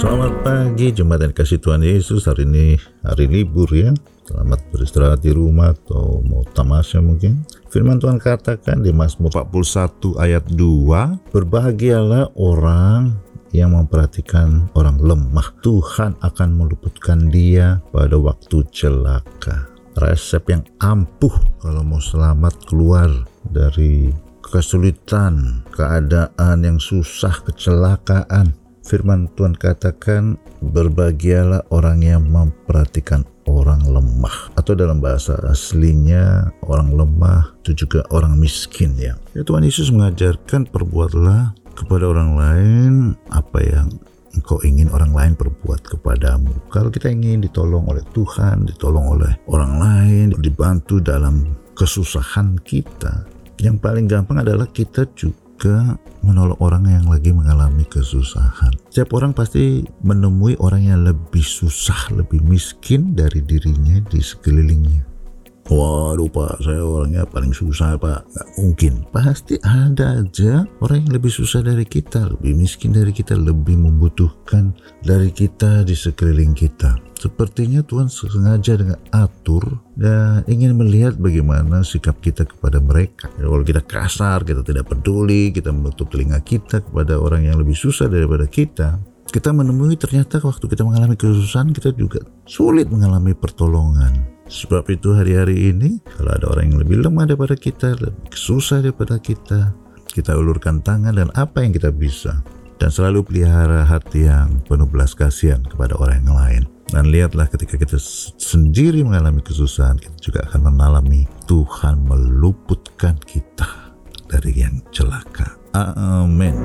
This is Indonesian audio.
Selamat pagi jemaat yang kasih Tuhan Yesus. Hari ini hari libur ya. Selamat beristirahat di rumah atau mau tamasya mungkin. Firman Tuhan katakan di Mazmur 41 ayat 2 Berbahagialah orang yang memperhatikan orang lemah. Tuhan akan meluputkan dia pada waktu celaka. Resep yang ampuh kalau mau selamat keluar dari kesulitan, keadaan yang susah, kecelakaan firman Tuhan katakan berbahagialah orang yang memperhatikan orang lemah atau dalam bahasa aslinya orang lemah itu juga orang miskin ya. ya Tuhan Yesus mengajarkan perbuatlah kepada orang lain apa yang engkau ingin orang lain perbuat kepadamu. Kalau kita ingin ditolong oleh Tuhan, ditolong oleh orang lain, dibantu dalam kesusahan kita, yang paling gampang adalah kita juga juga menolong orang yang lagi mengalami kesusahan. Setiap orang pasti menemui orang yang lebih susah, lebih miskin dari dirinya di sekelilingnya. Waduh pak, saya orangnya paling susah pak. Gak mungkin. Pasti ada aja orang yang lebih susah dari kita, lebih miskin dari kita, lebih membutuhkan dari kita di sekeliling kita. Sepertinya Tuhan sengaja dengan atur dan ingin melihat bagaimana sikap kita kepada mereka. Ya, kalau kita kasar, kita tidak peduli, kita menutup telinga kita kepada orang yang lebih susah daripada kita, kita menemui ternyata waktu kita mengalami kesusahan kita juga sulit mengalami pertolongan. Sebab itu hari-hari ini kalau ada orang yang lebih lemah daripada kita, lebih susah daripada kita, kita ulurkan tangan dan apa yang kita bisa. Dan selalu pelihara hati yang penuh belas kasihan kepada orang yang lain. Dan lihatlah ketika kita sendiri mengalami kesusahan, kita juga akan mengalami Tuhan meluputkan kita dari yang celaka. Amin.